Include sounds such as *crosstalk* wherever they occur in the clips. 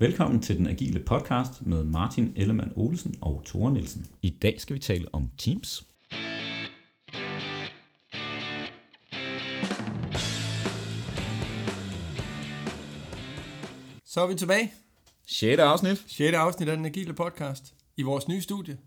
Velkommen til den agile podcast med Martin Ellemann Olsen og Tore Nielsen. I dag skal vi tale om Teams. Så er vi tilbage. 6. afsnit. 6. afsnit af den agile podcast i vores nye studie.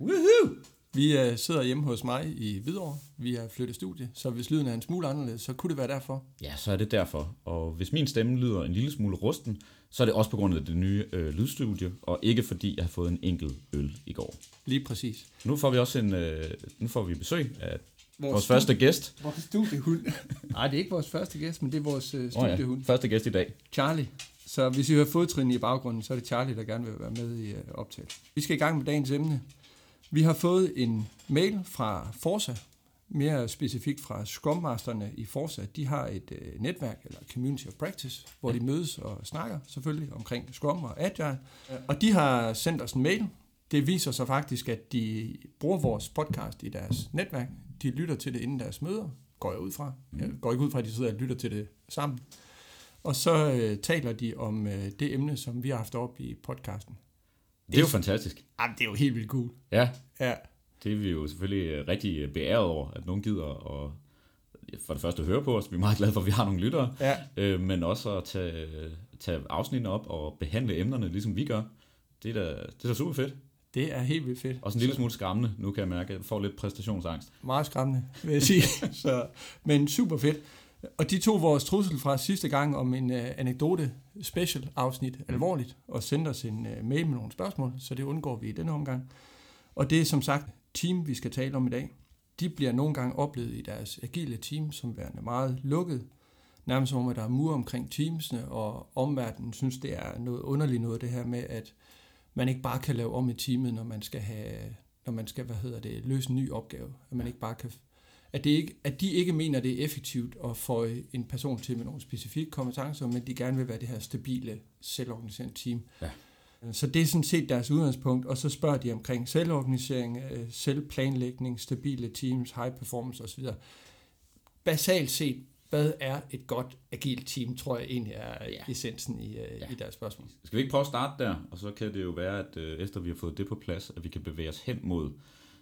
Woohoo! Vi uh, sidder hjemme hos mig i Hvidovre. Vi har flyttet studie, så hvis lyden er en smule anderledes, så kunne det være derfor. Ja, så er det derfor. Og hvis min stemme lyder en lille smule rusten, så er det også på grund af det nye øh, lydstudie, og ikke fordi jeg har fået en enkelt øl i går. Lige præcis. Nu får vi også en, øh, nu får vi besøg af vores, vores første gæst. Vores studiehund. *laughs* Nej, det er ikke vores første gæst, men det er vores uh, studiehund. Oh ja. Første gæst i dag. Charlie. Så hvis I hører fodtrin i baggrunden, så er det Charlie, der gerne vil være med i uh, optaget. Vi skal i gang med dagens emne. Vi har fået en mail fra Forza, mere specifikt fra Scrum Masterne i Forza. De har et uh, netværk, eller Community of Practice, hvor ja. de mødes og snakker selvfølgelig omkring Scrum og Agile. Ja. Og de har sendt os en mail. Det viser sig faktisk, at de bruger vores podcast i deres netværk. De lytter til det inden deres møder, går jeg ud fra. Jeg går ikke ud fra, at de sidder og lytter til det sammen. Og så øh, taler de om øh, det emne, som vi har haft op i podcasten. Det er jo fantastisk. Jamen, det er jo helt vildt cool. Ja. Ja. Det er vi jo selvfølgelig rigtig beæret over, at nogen gider at for det første at høre på os. Vi er meget glade for, at vi har nogle lyttere. Ja. Øh, men også at tage, tage afsnitten op og behandle emnerne, ligesom vi gør. Det er da, det er da super fedt. Det er helt vildt fedt. Også en lille smule skræmmende, nu kan jeg mærke, at jeg får lidt præstationsangst. Meget skræmmende, vil jeg sige. *laughs* Så, men super fedt. Og de tog vores trussel fra sidste gang om en uh, anekdote special afsnit alvorligt, og sendte os en uh, mail med nogle spørgsmål, så det undgår vi i denne omgang. Og det er som sagt team, vi skal tale om i dag. De bliver nogle gange oplevet i deres agile team som værende meget lukket. Nærmest som om, at der er mur omkring teamsene, og omverdenen synes, det er noget underligt noget, det her med, at man ikke bare kan lave om i teamet, når man skal have, når man skal, hvad hedder det, løse en ny opgave. At man ikke bare kan at, det ikke, at de ikke mener, det er effektivt at få en person til med nogle specifikke kompetencer, men de gerne vil være det her stabile, selvorganiserende team. Ja. Så det er sådan set deres udgangspunkt, og så spørger de omkring selvorganisering, selvplanlægning, stabile teams, high performance osv. Basalt set, hvad er et godt agilt team, tror jeg egentlig er ja. essensen i, ja. i deres spørgsmål. Skal vi ikke prøve at starte der, og så kan det jo være, at efter vi har fået det på plads, at vi kan bevæge os hen mod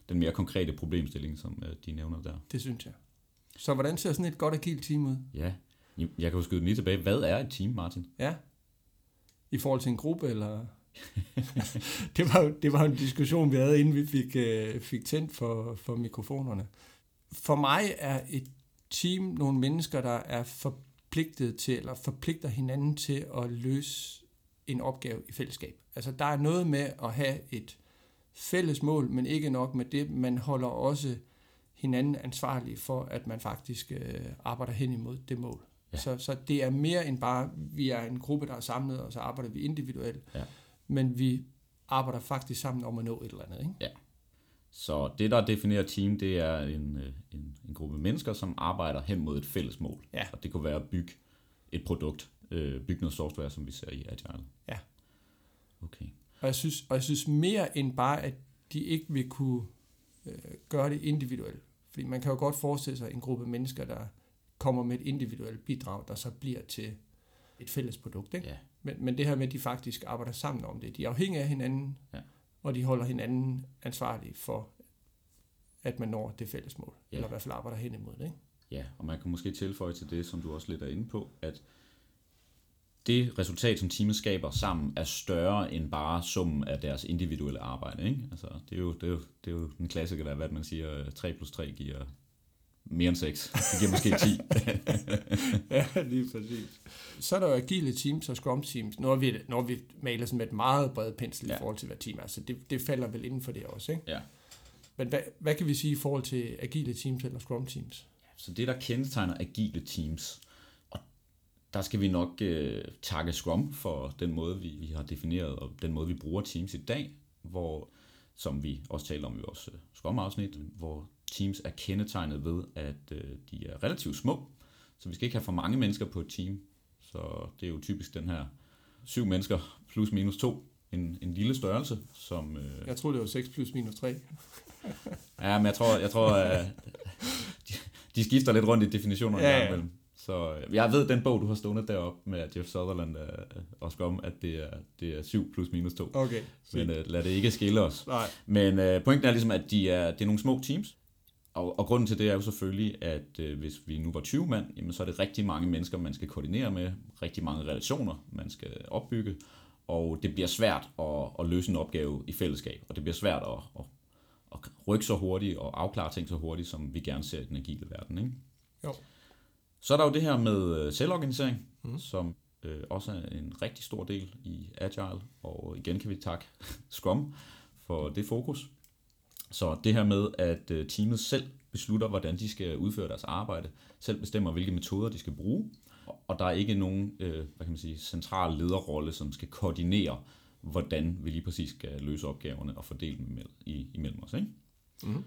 den mere konkrete problemstilling, som de nævner der. Det synes jeg. Så hvordan ser sådan et godt agilt team ud? Ja, jeg kan jo skyde lige tilbage. Hvad er et team, Martin? Ja, i forhold til en gruppe, eller... *laughs* det, var, det var en diskussion, vi havde, inden vi fik, øh, fik tændt for, for mikrofonerne. For mig er et team nogle mennesker, der er forpligtet til, eller forpligter hinanden til at løse en opgave i fællesskab. Altså, der er noget med at have et fælles mål, men ikke nok med det. Man holder også hinanden ansvarlig for, at man faktisk øh, arbejder hen imod det mål. Ja. Så, så det er mere end bare, vi er en gruppe, der er samlet, og så arbejder vi individuelt. Ja. Men vi arbejder faktisk sammen om at nå et eller andet. Ikke? Ja. Så det, der definerer team, det er en, øh, en, en gruppe mennesker, som arbejder hen mod et fælles mål. Ja. Og det kunne være at bygge et produkt, øh, bygge noget software, som vi ser i Agile. Ja. Okay. Og jeg synes, og jeg synes mere end bare, at de ikke vil kunne øh, gøre det individuelt. Fordi man kan jo godt forestille sig en gruppe mennesker, der kommer med et individuelt bidrag, der så bliver til et fælles produkt. Ikke? Ja. Men, men det her med, at de faktisk arbejder sammen om det. De er afhængige af hinanden, ja. og de holder hinanden ansvarlige for, at man når det fælles mål. Ja. Eller i hvert fald arbejder hen imod det. Ikke? Ja, og man kan måske tilføje til det, som du også lidt er inde på, at det resultat, som teamet skaber sammen, er større end bare summen af deres individuelle arbejde. Ikke? Altså, det, er jo, det, er jo, det er jo den klassiker, der hvad man siger, 3 plus 3 giver mere end 6. Det giver måske 10. *laughs* ja, lige præcis. Så er der jo agile teams og scrum teams. Når vi, når vi maler sådan med et meget bredt pensel ja. i forhold til, hvad team er. Så det, det falder vel inden for det også, ikke? Ja. Men hvad, hvad kan vi sige i forhold til agile teams eller scrum teams? Så det, der kendetegner agile teams, og der skal vi nok øh, takke Scrum for den måde, vi, vi har defineret, og den måde, vi bruger teams i dag, hvor, som vi også taler om i vores uh, Scrum-afsnit, hvor teams er kendetegnet ved, at øh, de er relativt små, så vi skal ikke have for mange mennesker på et team. Så det er jo typisk den her syv mennesker plus minus to, en, en lille størrelse, som... Øh, jeg tror det var 6 plus minus 3. ja, men jeg tror, jeg tror øh, de, de skifter lidt rundt i definitionerne ja, ja. imellem. Så øh, jeg ved, den bog, du har stående deroppe med Jeff Sutherland øh, og Scrum, at det er, det er 7 plus minus 2. Okay. Men øh, lad det ikke skille os. Nej. Men øh, pointen er ligesom, at de er, det er nogle små teams, og, og grunden til det er jo selvfølgelig, at øh, hvis vi nu var 20 mand, jamen, så er det rigtig mange mennesker, man skal koordinere med, rigtig mange relationer, man skal opbygge, og det bliver svært at, at løse en opgave i fællesskab, og det bliver svært at, at, at rykke så hurtigt og afklare ting så hurtigt, som vi gerne ser i den agile verden. Ikke? Jo. Så er der jo det her med øh, selvorganisering, mm. som øh, også er en rigtig stor del i Agile, og igen kan vi takke *laughs* Scrum for det fokus. Så det her med, at øh, teamet selv beslutter, hvordan de skal udføre deres arbejde, selv bestemmer, hvilke metoder de skal bruge, og der er ikke nogen øh, hvad kan man sige, central lederrolle, som skal koordinere, hvordan vi lige præcis skal løse opgaverne og fordele dem imellem os. Ikke? Mm.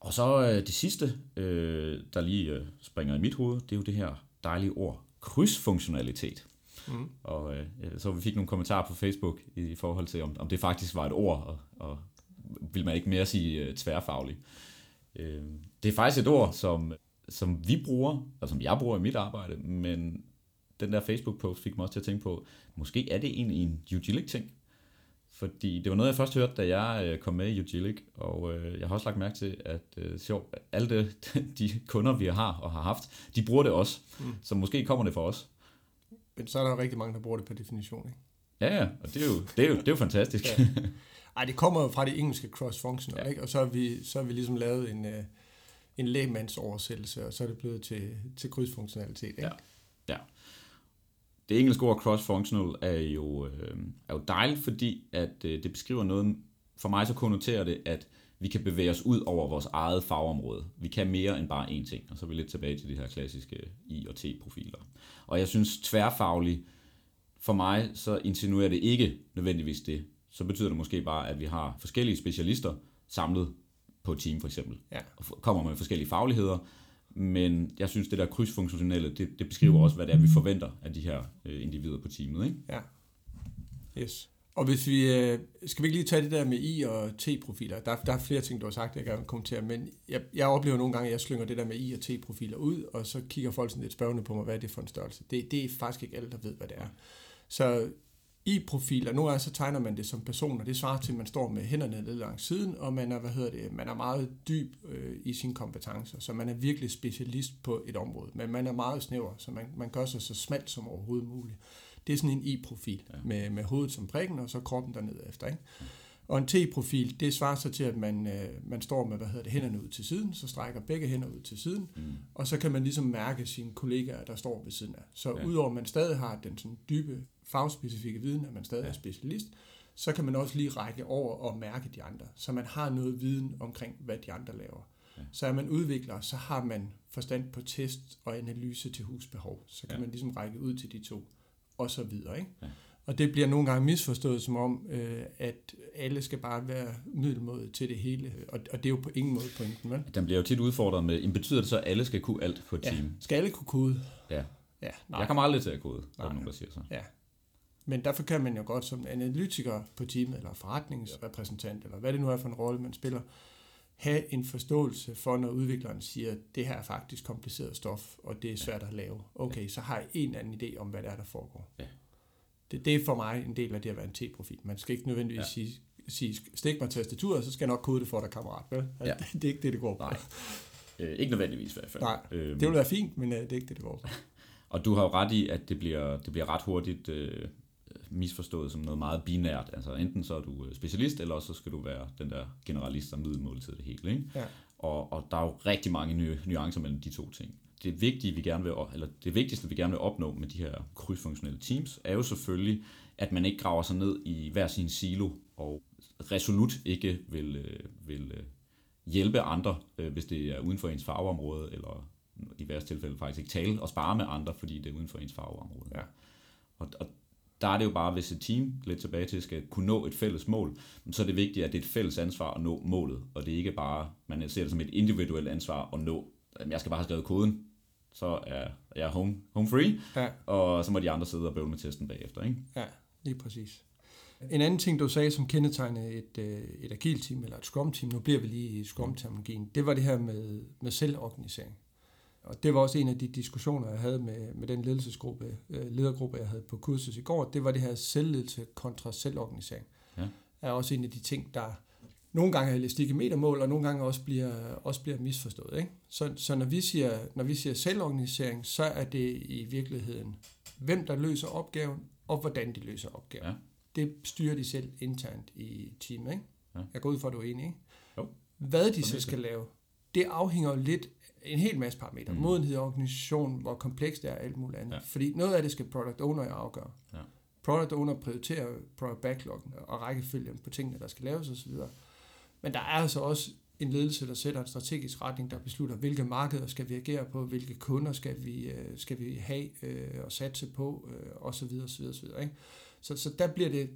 Og så øh, det sidste, øh, der lige øh, springer i mit hoved, det er jo det her dejlige ord, krydsfunktionalitet. Mm. Og øh, så vi fik nogle kommentarer på Facebook i forhold til, om, om det faktisk var et ord, og, og vil man ikke mere sige øh, tværfaglig. Øh, det er faktisk et ord, som, som vi bruger, og som jeg bruger i mit arbejde, men den der Facebook-post fik mig også til at tænke på, måske er det egentlig en Ugilic-ting. Fordi det var noget, jeg først hørte, da jeg øh, kom med i Ugilic, og øh, jeg har også lagt mærke til, at øh, sjovt, alle det, *laughs* de kunder, vi har og har haft, de bruger det også. Mm. Så måske kommer det for os. Men så er der jo rigtig mange, der bruger det per definition, ikke? Ja, ja, og det er jo, det er jo, det er jo fantastisk. ja. *laughs* Ej, det kommer jo fra det engelske cross-functional, ja. ikke? Og så har vi, så har vi ligesom lavet en, uh, en lægmandsoversættelse, og så er det blevet til, til krydsfunktionalitet, ikke? Ja. ja. Det engelske ord cross-functional er jo, øh, er jo dejligt, fordi at øh, det beskriver noget, for mig så konnoterer det, at vi kan bevæge os ud over vores eget fagområde. Vi kan mere end bare én ting, og så er vi lidt tilbage til de her klassiske I- og T-profiler. Og jeg synes tværfaglig, for mig så insinuerer det ikke nødvendigvis det så betyder det måske bare, at vi har forskellige specialister samlet på et team for eksempel, ja. og kommer med forskellige fagligheder, men jeg synes, det der krydsfunktionelle, det, det beskriver også, hvad det er, vi forventer af de her øh, individer på teamet. Ikke? Ja. Yes. Og hvis vi, øh, skal vi ikke lige tage det der med I- og T-profiler? Der, der er flere ting, du har sagt, jeg kan kommentere, men jeg, jeg oplever nogle gange, at jeg slynger det der med I- og T-profiler ud, og så kigger folk sådan lidt spørgende på mig, hvad er det for en størrelse? Det, det er faktisk ikke alle, der ved, hvad det er. Så i profiler. Nogle gange så tegner man det som personer. Det svarer til, at man står med hænderne lidt langs siden, og man er, hvad hedder det, man er meget dyb øh, i sine kompetencer, så man er virkelig specialist på et område. Men man er meget snæver, så man, man gør sig så smalt som overhovedet muligt. Det er sådan en I-profil, ja. med, med hovedet som prikken, og så kroppen dernede efter. Ikke? Og en T-profil, det svarer så til, at man, øh, man står med hvad hedder det, hænderne ud til siden, så strækker begge hænder ud til siden, mm. og så kan man ligesom mærke sine kollegaer, der står ved siden af. Så ja. udover at man stadig har den sådan dybe fagspecifikke viden, at man stadig er specialist, så kan man også lige række over og mærke de andre, så man har noget viden omkring, hvad de andre laver. Ja. Så er man udvikler, så har man forstand på test og analyse til husbehov. Så kan ja. man ligesom række ud til de to, og så videre. Ikke? Ja. Og det bliver nogle gange misforstået som om, øh, at alle skal bare være middelmåde til det hele. Og, og det er jo på ingen måde pointen, vel? Den bliver jo tit udfordret med, betyder det så, at alle skal kunne alt på et ja. team? Skal alle kunne kode? Ja. ja nej. Jeg kommer aldrig til at kode, der er nogen, der siger så. Ja. Men derfor kan man jo godt som analytiker på teamet, eller forretningsrepræsentant, eller hvad det nu er for en rolle, man spiller, have en forståelse for, når udvikleren siger, at det her er faktisk kompliceret stof, og det er svært at lave. Okay, så har jeg en anden idé om, hvad det er, der foregår. Ja. Det, det er for mig en del af det at være en T-profil. Man skal ikke nødvendigvis ja. sige, sige, stik mig tastaturet, så skal jeg nok kode det for dig, kammerat. Vel? Ja. Det, *laughs* det er ikke det, det går på. Nej. Øh, ikke nødvendigvis i hvert fald. Nej, øhm. det vil være fint, men øh, det er ikke det, det går på. *laughs* Og du har jo ret i, at det bliver, det bliver ret hurtigt øh, misforstået som noget meget binært. Altså enten så er du øh, specialist, eller så skal du være den der generalist, der middelmål til det hele. Ikke? Ja. Og, og der er jo rigtig mange nye, nuancer mellem de to ting. Det vigtige, vi gerne vil, eller det vigtigste, vi gerne vil opnå med de her krydsfunktionelle teams, er jo selvfølgelig, at man ikke graver sig ned i hver sin silo, og resolut ikke vil, øh, vil øh, hjælpe andre, hvis det er uden for ens fagområde, eller i værste tilfælde faktisk ikke tale og spare med andre, fordi det er uden for ens fagområde. Ja. Og, og der er det jo bare, hvis et team, lidt tilbage til, skal kunne nå et fælles mål, så er det vigtigt, at det er et fælles ansvar at nå målet, og det er ikke bare, man ser det som et individuelt ansvar at nå, jeg skal bare have skrevet koden, så er jeg home, home free, ja. og så må de andre sidde og bøvle med testen bagefter. Ikke? Ja, lige præcis. En anden ting, du sagde, som kendetegner et, øh, et agilt team eller et scrum team, nu bliver vi lige i scrum-terminologien, det var det her med, med selvorganisering. Og det var også en af de diskussioner, jeg havde med, med den ledelsesgruppe, øh, ledergruppe, jeg havde på kursus i går. Det var det her selvledelse kontra selvorganisering. Ja. er også en af de ting, der nogle gange er elastik i metermål, og nogle gange også bliver, også bliver misforstået. Ikke? Så, så når, vi siger, når vi siger selvorganisering, så er det i virkeligheden, hvem der løser opgaven, og hvordan de løser opgaven. Ja. Det styrer de selv internt i teamet. Ikke? Ja. Jeg går ud fra, at du er enig. Ikke? Jo. Hvad de så skal lave, det afhænger jo lidt en hel masse parametre. Mm. Modenhed, organisation, hvor komplekst det er, alt muligt andet. Ja. Fordi noget af det skal product owner afgøre. Ja. Product owner prioriterer product backloggen og rækkefølgen på tingene, der skal laves osv. Men der er altså også en ledelse, der sætter en strategisk retning, der beslutter, hvilke markeder skal vi agere på, hvilke kunder skal vi, øh, skal vi have øh, og satse på, øh, osv. osv., osv. Ikke? Så, så der, bliver det,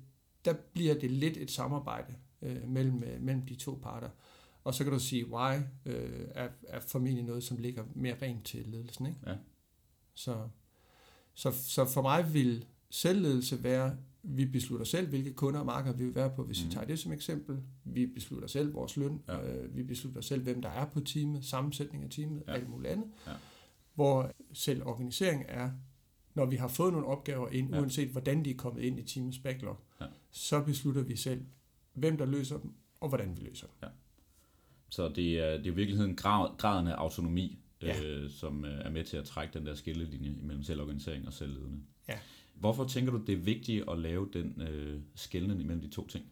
der bliver det lidt et samarbejde øh, mellem, øh, mellem de to parter. Og så kan du sige, why øh, er, er formentlig noget, som ligger mere rent til ledelsen. Ikke? Ja. Så, så, så for mig vil selvledelse være, vi beslutter selv, hvilke kunder og markeder vi vil være på, hvis mm. Mhm. vi tager det som eksempel. Vi beslutter selv vores løn. Ja. Ja. Øh, vi beslutter selv, hvem der er på teamet, sammensætning af teamet, Ja. ja. alt muligt andet. Ja. Hvor selv organisering er, når vi har fået nogle opgaver ind, Ja. ja. uanset hvordan de er kommet ind i teamets backlog, Ja. så beslutter vi selv, hvem der løser dem, og hvordan vi løser dem. Så det er, det er i virkeligheden grad, graden af autonomi, Ja. øh, som øh, er med til at trække den der skillelinje imellem selvorganisering og selvledende. Ja. Hvorfor tænker du, det er vigtigt at lave den øh, skældning imellem de to ting?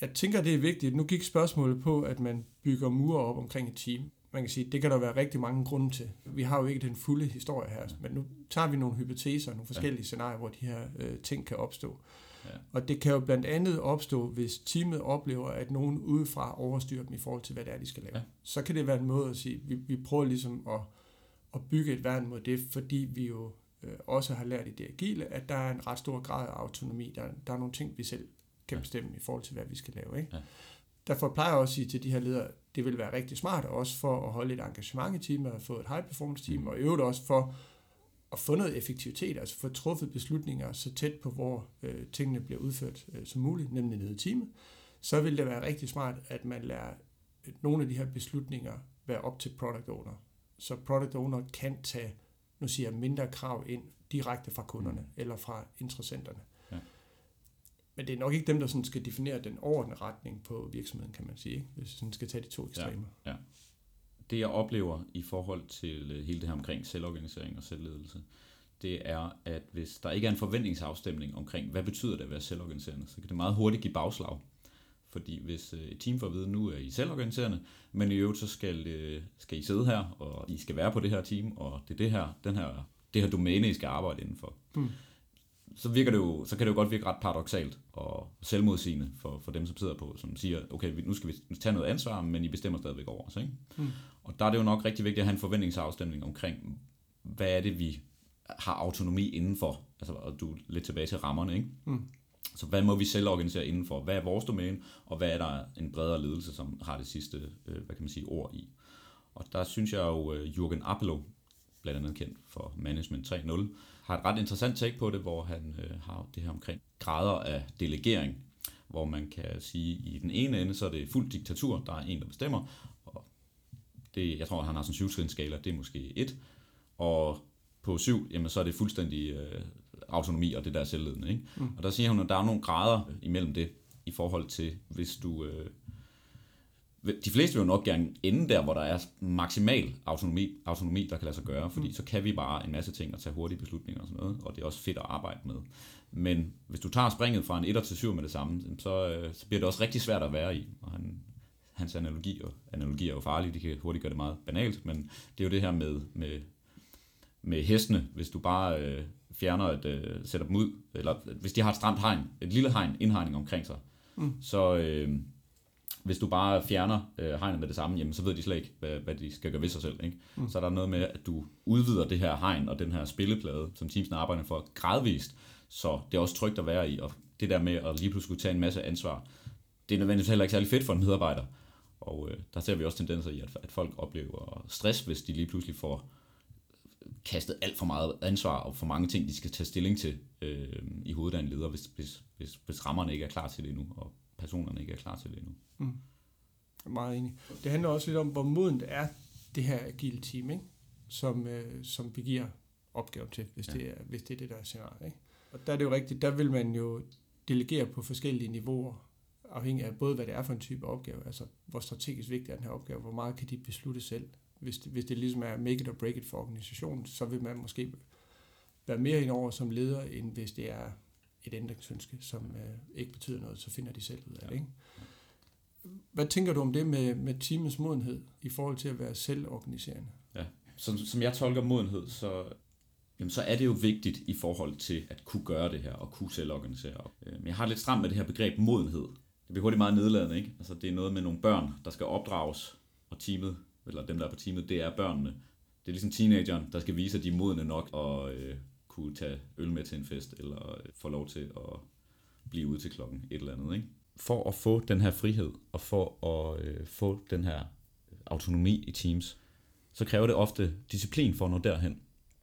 Jeg tænker, det er vigtigt. Nu gik spørgsmålet på, at man bygger mure op omkring et team. Man kan sige, det kan der være rigtig mange grunde til. Vi har jo ikke den fulde historie her, men nu tager vi nogle hypoteser, nogle forskellige ja. scenarier, hvor de her øh, ting kan opstå. Ja. Og det kan jo blandt andet opstå, hvis teamet oplever, at nogen udefra overstyrer dem i forhold til, hvad det er, de skal lave. Ja. Så kan det være en måde at sige, vi, vi prøver ligesom at, at bygge et værn mod det, fordi vi jo øh, også har lært i det agile, at der er en ret stor grad af autonomi. Der, der er nogle ting, vi selv kan Ja. bestemme i forhold til, hvad vi skal lave. Ikke? Ja. Derfor plejer jeg også at sige til de her ledere, det vil være rigtig smart, også for at holde et engagement i teamet, og få et high performance team, Mm. og i øvrigt også for at få noget effektivitet, altså få truffet beslutninger så tæt på, hvor øh, tingene bliver udført øh, som muligt, nemlig nede i teamet, så vil det være rigtig smart, at man lader øh, nogle af de her beslutninger være op til product owner. Så product owner kan tage, nu siger jeg, mindre krav ind direkte fra kunderne Mm. eller fra interessenterne. Ja. Men det er nok ikke dem, der sådan skal definere den overordnede retning på virksomheden, kan man sige, ikke? hvis vi sådan skal tage de to ekstremer. Det jeg oplever i forhold til øh, hele det her omkring selvorganisering og selvledelse, det er, at hvis der ikke er en forventningsafstemning omkring, hvad betyder det at være selvorganiserende, så kan det meget hurtigt give bagslag. Fordi hvis øh, et team får at vide, nu er I selvorganiserende, men i øvrigt så skal, øh, skal I sidde her, og I skal være på det her team, og det er det her, den her, det her domæne, I skal arbejde indenfor. Mm. Så, virker det jo, så kan det jo godt virke ret paradoxalt og selvmodsigende for, for dem, som sidder på, som siger, okay, nu skal vi tage noget ansvar, men I bestemmer stadigvæk over os. Ikke? Mm. Og der er det jo nok rigtig vigtigt at have en forventningsafstemning omkring, hvad er det, vi har autonomi indenfor. Altså, og du er lidt tilbage til rammerne, ikke? Mm. Så hvad må vi selv organisere indenfor? Hvad er vores domæne, og hvad er der en bredere ledelse, som har det sidste, øh, hvad kan man sige, ord i? Og der synes jeg jo, øh, Jürgen Appelo, blandt andet kendt for Management 3.0, har et ret interessant take på det, hvor han øh, har det her omkring grader af delegering, hvor man kan sige, at i den ene ende, så er det fuld diktatur, der er en, der bestemmer, og det, jeg tror, han har sådan en syvtrinskala, det er måske et, og på syv, jamen, så er det fuldstændig øh, autonomi og det der er selvledende. Ikke? Mm. Og der siger hun, at der er nogle grader imellem det, i forhold til, hvis du... Øh, de fleste vil jo nok gerne ende der, hvor der er maksimal autonomi, autonomi der kan lade sig gøre, fordi Mm. så kan vi bare en masse ting og tage hurtige beslutninger og sådan noget, og det er også fedt at arbejde med. Men hvis du tager springet fra en 1 til 7 med det samme, så, øh, så bliver det også rigtig svært at være i. Og han, hans analogi, og analogi er jo farlige, de kan hurtigt gøre det meget banalt, men det er jo det her med, med, med hestene, hvis du bare øh, fjerner et, øh, sætter dem ud, eller hvis de har et stramt hegn, et lille hegn, indhegning omkring sig, Mm. så øh, hvis du bare fjerner øh, hegnet med det samme, jamen, så ved de slet ikke, hvad, hvad de skal gøre ved sig selv. Ikke? Mm. Så er der noget med, at du udvider det her hegn og den her spilleplade, som teamsen arbejder for, gradvist, så det er også trygt at være i, og det der med at lige pludselig skulle tage en masse ansvar, det er nødvendigvis heller ikke særlig fedt for en medarbejder. Og øh, der ser vi også tendenser i, at, at folk oplever stress, hvis de lige pludselig får kastet alt for meget ansvar og for mange ting, de skal tage stilling til øh, i hovedet af en leder, hvis, hvis, hvis, hvis rammerne ikke er klar til det endnu, og personerne ikke er klar til det endnu. Mm. Jeg er meget enig. Det handler også lidt om, hvor modent er det her agile team. Ikke? som, øh, som vi giver opgave til, hvis, Ja. det, er, hvis det er det, der er scenariet. Ikke? Og der er det jo rigtigt, der vil man jo delegere på forskellige niveauer, afhængig af både, hvad det er for en type opgave, altså hvor strategisk vigtig er den her opgave, hvor meget kan de beslutte selv. Hvis det, hvis det ligesom er make it or break it for organisationen, så vil man måske være mere ind over som leder, end hvis det er et ændringsønske, som øh, ikke betyder noget, så finder de selv ud af det. Ikke? Hvad tænker du om det med, med teamets modenhed i forhold til at være selvorganiserende? Ja, som, som jeg tolker modenhed, så, jamen, så er det jo vigtigt i forhold til at kunne gøre det her, og kunne selvorganisere. Øh, men jeg har lidt stramt med det her begreb modenhed. Det bliver hurtigt meget nedladende, ikke? Altså, det er noget med nogle børn, der skal opdrages, og teamet, eller dem, der er på teamet, det er børnene. Det er ligesom teenageren, der skal vise, at de er modne nok og øh, kunne tage øl med til en fest, eller øh, få lov til at blive ude til klokken et eller andet. Ikke? For at få den her frihed, og for at øh, få den her autonomi i teams, så kræver det ofte disciplin for at nå derhen.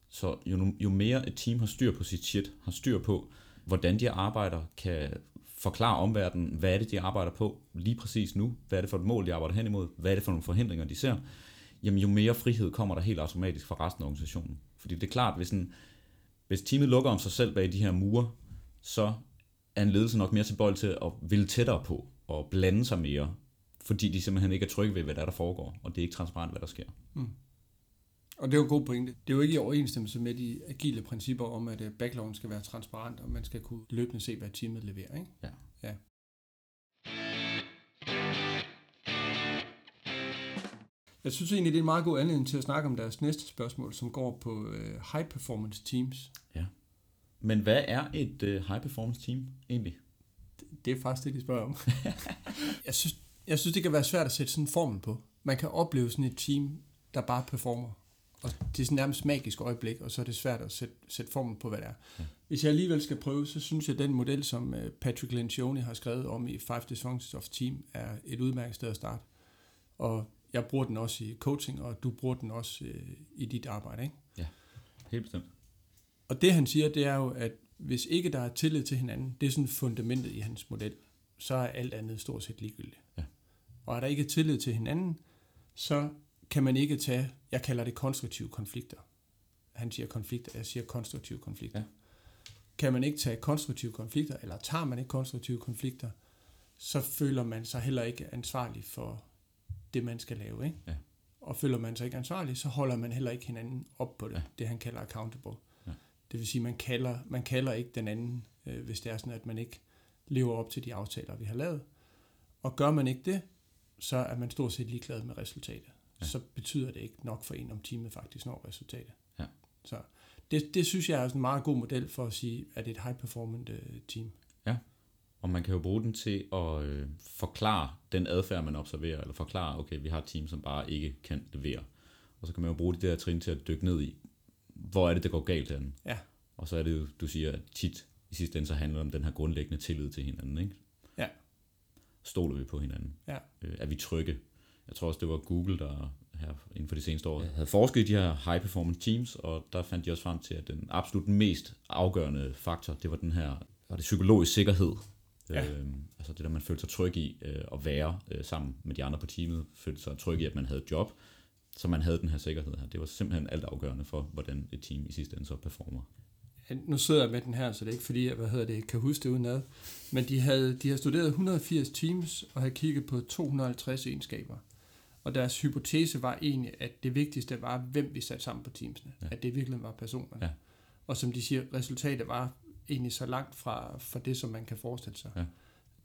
Så jo, jo mere et team har styr på sit shit, har styr på, hvordan de arbejder, kan forklare omverdenen, hvad er det, de arbejder på lige præcis nu, hvad er det for et mål, de arbejder hen imod, hvad er det for nogle forhindringer, de ser, jamen jo mere frihed kommer der helt automatisk fra resten af organisationen. Fordi det er klart, hvis, en, hvis teamet lukker om sig selv bag de her mure, så er en ledelse nok mere tilbøjelig til at ville tættere på og blande sig mere, fordi de simpelthen ikke er trygge ved, hvad der, er, der foregår, og det er ikke transparent, hvad der sker. Og det er jo en god pointe. Det er jo ikke i overensstemmelse med de agile principper om, at øh, backloggen skal være transparent, og man skal kunne løbende se, hvad teamet leverer. Ikke? Ja. ja. Jeg synes egentlig, det er en meget god anledning til at snakke om deres næste spørgsmål, som går på øh, high performance teams. Men hvad er et uh, high performance team egentlig? Det er faktisk det, de spørger om. *laughs* jeg, synes, jeg synes, det kan være svært at sætte sådan en formel på. Man kan opleve sådan et team, der bare performer. Og det er sådan nærmest magisk øjeblik, og så er det svært at sætte, sætte formel på, hvad det er. Ja. Hvis jeg alligevel skal prøve, så synes jeg, at den model, som øh, Patrick Lencioni har skrevet om i Five Dysfunctions of Team, er et udmærket sted at starte. Og jeg bruger den også i coaching, og du bruger den også øh, i dit arbejde. Ikke? Helt bestemt. Og det han siger, det er jo, at hvis ikke der er tillid til hinanden, det er sådan fundamentet i hans model, så er alt andet stort set ligegyldigt. Ja. Og er der ikke tillid til hinanden, så kan man ikke tage, jeg kalder det konstruktive konflikter. Han siger konflikter, jeg siger konstruktive konflikter. Ja. Kan man ikke tage konstruktive konflikter, eller tager man ikke konstruktive konflikter, så føler man sig heller ikke ansvarlig for det, man skal lave. Ikke? Ja. Og føler man sig ikke ansvarlig, så holder man heller ikke hinanden op på det, Ja. det han kalder accountable. Ja. Det vil sige, man kalder, man kalder ikke den anden, øh, hvis det er sådan, at man ikke lever op til de aftaler, vi har lavet. Og gør man ikke det, så er man stort set ligeglad med resultatet. Ja. Ja. Så betyder det ikke nok for en, om teamet faktisk når resultatet. Ja. Så det, det synes jeg er sådan en meget god model for at sige, at det er et high performant øh, team. Og man kan jo bruge den til at øh, forklare den adfærd, man observerer, eller forklare, okay, vi har et team, som bare ikke kan levere. Og så kan man jo bruge de der trin til at dykke ned i, hvor er det, der går galt herinde. Ja. Og så er det jo, du siger, at tit i sidste ende, så handler det om den her grundlæggende tillid til hinanden, ikke? Ja. Stoler vi på hinanden? Ja. Øh, er vi trygge? Jeg tror også, det var Google, der her inden for de seneste år havde forsket i de her high performance teams, og der fandt de også frem til, at den absolut mest afgørende faktor, det var den her var det psykologisk sikkerhed. Ja. Øh, altså det der, man følte sig tryg i øh, at være øh, sammen med de andre på teamet, følte sig tryg i, at man havde et job, så man havde den her sikkerhed her. Det var simpelthen alt afgørende for, hvordan et team i sidste ende så performer. Nu sidder jeg med den her, så det er ikke fordi, jeg hvad hedder det, kan huske det udenad. Men de havde, de havde studeret 180 teams og havde kigget på 250 egenskaber. Og deres hypotese var egentlig, at det vigtigste var, hvem vi satte sammen på teamsene. Ja. At det virkelig var personerne. Ja. Og som de siger, resultatet var egentlig så langt fra, fra det, som man kan forestille sig. Ja.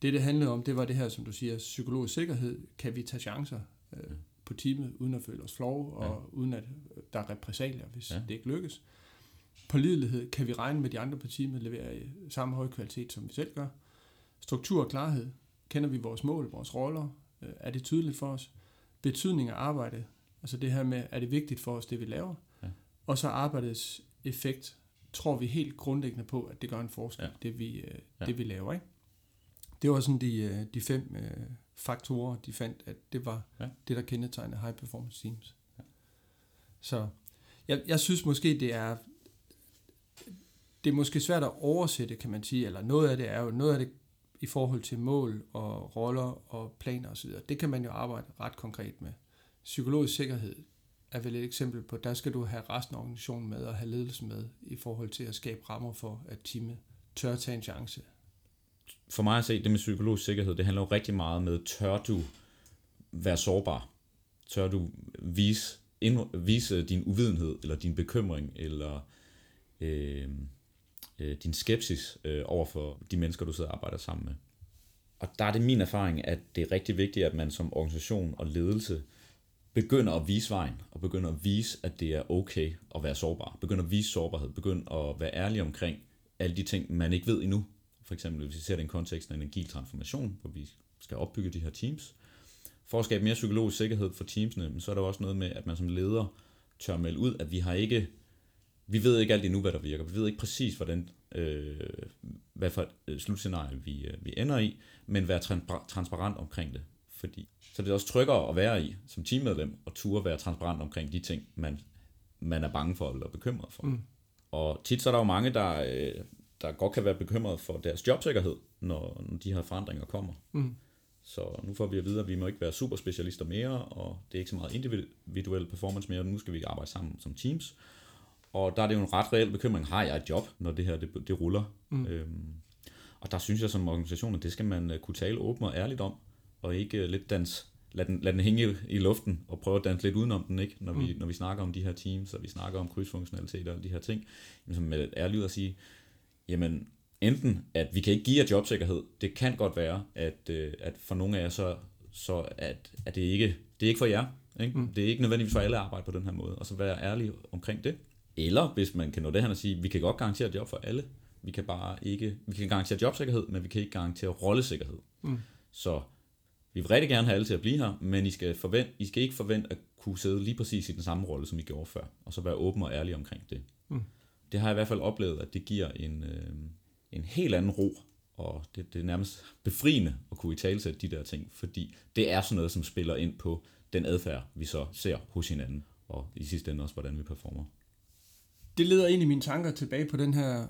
Det, det handlede om, det var det her, som du siger, psykologisk sikkerhed. Kan vi tage chancer øh, Ja. På teamet, uden at føle os flove, og Ja. uden at der er repræsalier, hvis Ja. ja. det ikke lykkes. Pålidelighed, kan vi regne med de andre på teamet, leverer i samme høje kvalitet, som vi selv gør. Struktur og klarhed, kender vi vores mål, vores roller, øh, er det tydeligt for os. Betydning af arbejde, altså det her med, er det vigtigt for os, det vi laver. Ja. Og så arbejdets effekt, tror vi helt grundlæggende på, at det gør en forskel, Ja. ja. det, vi, øh, Ja. det vi laver. Ikke? Det var sådan de, øh, de fem øh, faktorer, de fandt, at det var Ja. det, der kendetegnede high performance teams. Ja. Så jeg, jeg synes måske, det er det er måske svært at oversætte, kan man sige, eller noget af det er jo, noget af det i forhold til mål og roller og planer osv., det kan man jo arbejde ret konkret med. Psykologisk sikkerhed er vel et eksempel på, der skal du have resten af organisationen med og have ledelsen med i forhold til at skabe rammer for, at teamet tør tage en chance. For mig at se, det med psykologisk sikkerhed, det handler jo rigtig meget med, tør du være sårbar? Tør du vise, ind, vise din uvidenhed, eller din bekymring, eller øh, øh, din skepsis øh, over for de mennesker, du sidder og arbejder sammen med? Og der er det min erfaring, at det er rigtig vigtigt, at man som organisation og ledelse begynder at vise vejen, og begynder at vise, at det er okay at være sårbar. Begynder at vise sårbarhed, begynder at være ærlig omkring alle de ting, man ikke ved endnu. For eksempel, hvis vi ser det i en kontekst af en agil transformation, hvor vi skal opbygge de her teams. For at skabe mere psykologisk sikkerhed for teamsene, så er der også noget med, at man som leder tør melde ud, at vi har ikke, vi ved ikke alt endnu, hvad der virker. Vi ved ikke præcis, hvordan, øh, hvad for et øh, slutscenarie vi, øh, vi ender i, men være transparent omkring det. Fordi, så det er også tryggere at være i som teammedlem, og turde være transparent omkring de ting, man, man er bange for eller bekymret for. Mm. Og tit så er der jo mange, der, øh, der godt kan være bekymret for deres jobsikkerhed, når, når de her forandringer kommer. Mm. Så nu får vi at vide, at vi må ikke være superspecialister mere, og det er ikke så meget individuel performance mere, nu skal vi arbejde sammen som teams. Og der er det jo en ret reel bekymring, har jeg et job, når det her det, det ruller? Mm. Øhm, og der synes jeg som organisation, at det skal man uh, kunne tale åbent og ærligt om, og ikke uh, lidt dans, lad den, lad den hænge i, luften, og prøve at danse lidt udenom den, ikke? Når, mm. vi, når vi snakker om de her teams, og vi snakker om krydsfunktionalitet og de her ting. Jamen, med ærligt at sige, jamen enten, at vi kan ikke give jer jobsikkerhed, det kan godt være, at, uh, at for nogle af jer, så, så at, at det ikke det er ikke for jer. Ikke? Mm. Det er ikke nødvendigvis for alle at arbejde på den her måde, og så være ærlig omkring det. Eller hvis man kan nå det her og sige, vi kan godt garantere job for alle, vi kan bare ikke, vi kan garantere jobsikkerhed, men vi kan ikke garantere rollesikkerhed. Mm. Så vi vil rigtig gerne have alle til at blive her, men I skal, forvent, I skal ikke forvente at kunne sidde lige præcis i den samme rolle, som I gjorde før, og så være åben og ærlig omkring det. Mm. Det har jeg i hvert fald oplevet, at det giver en, øh, en helt anden ro, og det, det er nærmest befriende at kunne i talsætte de der ting, fordi det er sådan noget, som spiller ind på den adfærd, vi så ser hos hinanden, og i sidste ende også, hvordan vi performer det leder i mine tanker tilbage på den her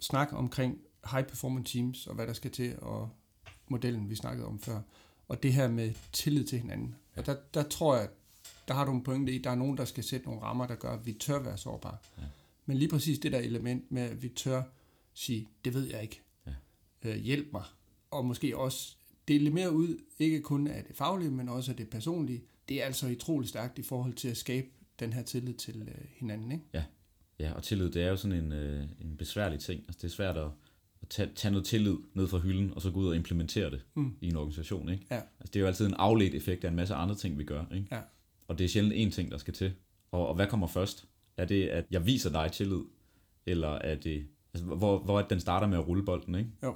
snak omkring high performance teams og hvad der skal til, og modellen, vi snakkede om før. Og det her med tillid til hinanden. Ja. Og der, der tror jeg, der har du en pointe i, der er nogen, der skal sætte nogle rammer, der gør, at vi tør være sårbare. Ja. Men lige præcis det der element med, at vi tør sige, det ved jeg ikke. Ja. Øh, hjælp mig. Og måske også dele mere ud, ikke kun af det faglige, men også af det personlige. Det er altså utrolig stærkt i forhold til at skabe den her tillid til øh, hinanden. Ikke? Ja, Ja, og tillid, det er jo sådan en, øh, en besværlig ting. Altså, det er svært at, at tage, tage noget tillid ned fra hylden, og så gå ud og implementere det mm. i en organisation. Ikke? Ja. Altså, det er jo altid en afledt effekt af en masse andre ting, vi gør. Ikke? Ja. Og det er sjældent én ting, der skal til. Og, og hvad kommer først? Er det, at jeg viser dig tillid? Eller er det, altså, hvor, hvor den starter med at rulle bolden, ikke? Jo.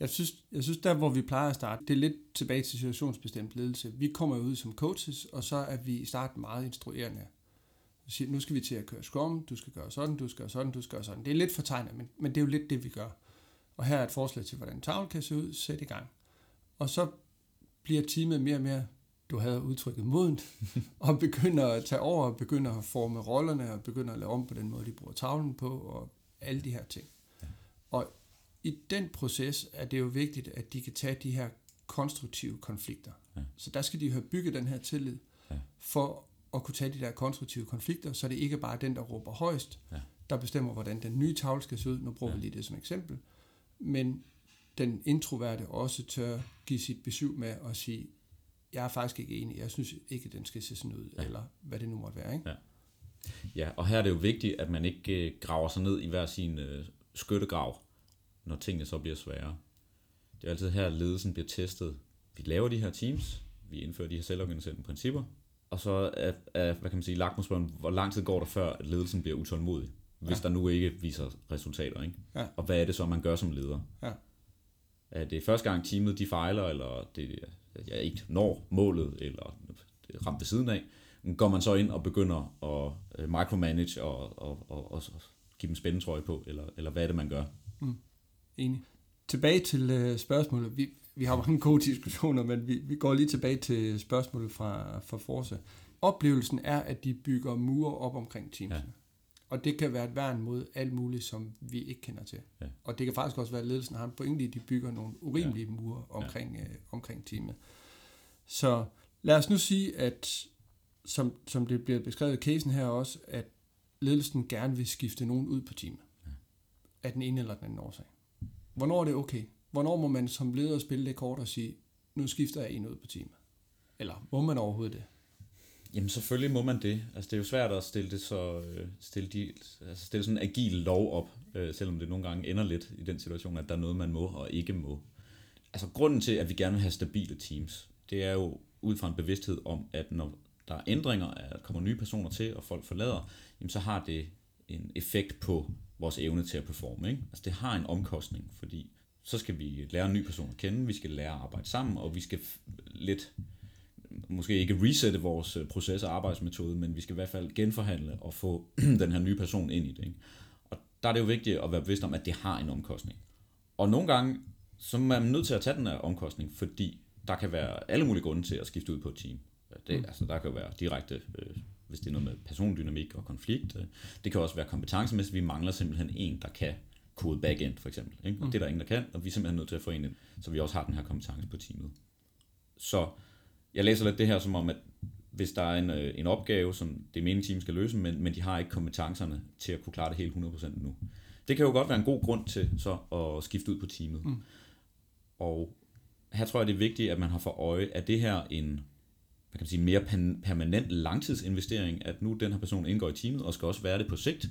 Jeg synes, jeg synes, der hvor vi plejer at starte, det er lidt tilbage til situationsbestemt ledelse. Vi kommer ud som coaches, og så er vi i starten meget instruerende siger, nu skal vi til at køre Scrum, du skal gøre sådan, du skal gøre sådan, du skal gøre sådan. Det er lidt fortegnet, men, men det er jo lidt det, vi gør. Og her er et forslag til, hvordan tavlen kan se ud, sæt i gang. Og så bliver teamet mere og mere, du havde udtrykket modent, *laughs* og begynder at tage over, og begynder at forme rollerne, og begynder at lave om på den måde, de bruger tavlen på, og alle de her ting. Ja. Og i den proces er det jo vigtigt, at de kan tage de her konstruktive konflikter. Ja. Så der skal de have bygget den her tillid, ja. for at kunne tage de der konstruktive konflikter, så det ikke bare er den, der råber højst, ja. der bestemmer, hvordan den nye tavle skal se ud. Nu bruger ja. vi lige det som eksempel. Men den introverte også tør give sit besøg med at sige, jeg er faktisk ikke enig, jeg synes ikke, den skal se sådan ud, ja. eller hvad det nu måtte være. Ikke? Ja. ja, og her er det jo vigtigt, at man ikke øh, graver sig ned i hver sin øh, skyttegrav, når tingene så bliver svære. Det er altid her, at ledelsen bliver testet. Vi laver de her teams, vi indfører de her selvorganiserende principper, og så er, er hvad kan man sige, lakmusprøven, hvor lang tid går der før, at ledelsen bliver utålmodig, hvis ja. der nu ikke viser resultater. Ikke? Ja. Og hvad er det så, man gør som leder? Ja. Er det første gang teamet de fejler, eller det ja, ikke når målet, eller ramt ved siden af, går man så ind og begynder at øh, micromanage og, og, og, og give dem spændetrøje på, eller, eller hvad er det, man gør? Mm. Enig. Tilbage til øh, spørgsmålet. Vi, vi har mange gode *laughs* diskussioner, men vi, vi går lige tilbage til spørgsmålet fra, fra Forse. Oplevelsen er, at de bygger mure op omkring teamsene. Ja. Og det kan være et værn mod alt muligt, som vi ikke kender til. Ja. Og det kan faktisk også være, at ledelsen har en pointe i, at de bygger nogle urimelige ja. mure omkring, ja. øh, omkring teamet. Så lad os nu sige, at som, som det bliver beskrevet i casen her også, at ledelsen gerne vil skifte nogen ud på teamet. Ja. Af den ene eller den anden årsag. Hvornår er det okay? Hvornår må man som leder spille det kort og sige, nu skifter jeg en ud på teamet? Eller må man overhovedet det? Jamen selvfølgelig må man det. Altså det er jo svært at stille det så øh, stille, de, altså stille sådan en agil lov op, øh, selvom det nogle gange ender lidt i den situation, at der er noget, man må og ikke må. Altså grunden til, at vi gerne vil have stabile teams, det er jo ud fra en bevidsthed om, at når der er ændringer, at der kommer nye personer til, og folk forlader, jamen så har det en effekt på vores evne til at performe. Ikke? Altså det har en omkostning, fordi så skal vi lære en ny person at kende, vi skal lære at arbejde sammen, og vi skal lidt måske ikke resette vores øh, proces og arbejdsmetode, men vi skal i hvert fald genforhandle og få *clears throat* den her nye person ind i det. Ikke? Og der er det jo vigtigt at være bevidst om, at det har en omkostning. Og nogle gange, så er man nødt til at tage den her omkostning, fordi der kan være alle mulige grunde til at skifte ud på et team. Det, mm. altså, der kan jo være direkte, øh, hvis det er noget med persondynamik og konflikt. Øh, det kan også være kompetencemæssigt. Vi mangler simpelthen en, der kan kode backend, for eksempel. Ikke? Og mm. det er der ingen, der kan, og vi er simpelthen nødt til at få en, så vi også har den her kompetence på teamet. Så jeg læser lidt det her som om, at hvis der er en, øh, en opgave, som det meningen team skal løse, men, men de har ikke kompetencerne til at kunne klare det helt 100% nu. Det kan jo godt være en god grund til så at skifte ud på teamet. Mm. Og her tror jeg, det er vigtigt, at man har for øje, at det her en hvad kan man sige, mere permanent langtidsinvestering, at nu den her person indgår i teamet, og skal også være det på sigt,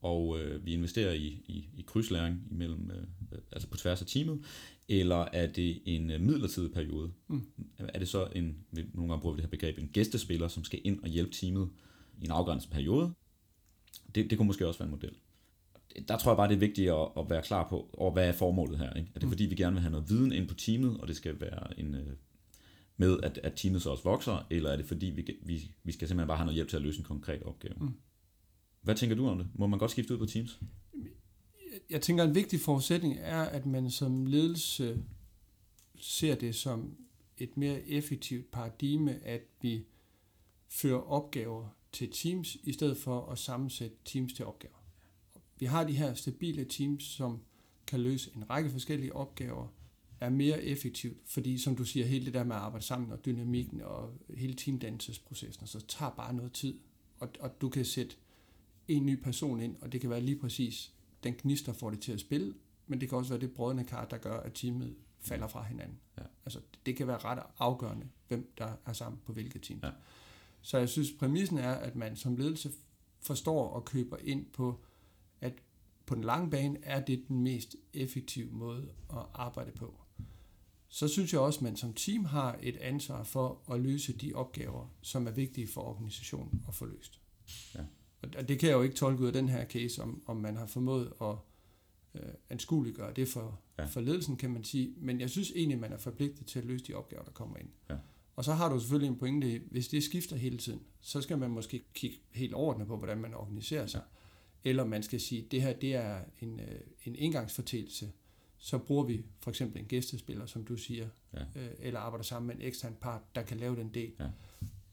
og øh, vi investerer i, i, i krydslæring imellem, øh, altså på tværs af teamet, eller er det en øh, midlertidig periode? Mm. Er det så en, nogle gange bruger vi det her begreb, en gæstespiller, som skal ind og hjælpe teamet i en afgrænset periode? Det, det kunne måske også være en model. Der tror jeg bare, det er vigtigt at, at være klar på, og hvad er formålet her? Ikke? Er det mm. fordi, vi gerne vil have noget viden ind på teamet, og det skal være en, øh, med, at, at teamet så også vokser, eller er det fordi, vi, vi, vi skal simpelthen bare have noget hjælp til at løse en konkret opgave? Mm. Hvad tænker du om det? Må man godt skifte ud på Teams? Jeg tænker, en vigtig forudsætning er, at man som ledelse ser det som et mere effektivt paradigme, at vi fører opgaver til teams, i stedet for at sammensætte teams til opgaver. Vi har de her stabile teams, som kan løse en række forskellige opgaver, er mere effektivt, fordi som du siger, hele det der med at arbejde sammen og dynamikken og hele teamdannelsesprocessen, så tager bare noget tid. Og, og du kan sætte en ny person ind, og det kan være lige præcis den gnist, der får det til at spille, men det kan også være det brødende kar, der gør, at teamet falder fra hinanden. Ja. Altså, det kan være ret afgørende, hvem der er sammen på hvilket team. Ja. Så jeg synes, præmissen er, at man som ledelse forstår og køber ind på, at på den lange bane er det den mest effektive måde at arbejde på. Så synes jeg også, at man som team har et ansvar for at løse de opgaver, som er vigtige for organisationen at få løst. Ja. Og det kan jeg jo ikke tolke ud af den her case, om, om man har formået at øh, anskueliggøre det for, ja. for ledelsen, kan man sige. Men jeg synes egentlig, man er forpligtet til at løse de opgaver, der kommer ind. Ja. Og så har du selvfølgelig en pointe, hvis det skifter hele tiden, så skal man måske kigge helt ordentligt på, hvordan man organiserer sig. Ja. Eller man skal sige, at det her det er en, øh, en engangsfortælelse. Så bruger vi for eksempel en gæstespiller, som du siger, ja. øh, eller arbejder sammen med en ekstern part, der kan lave den del. Ja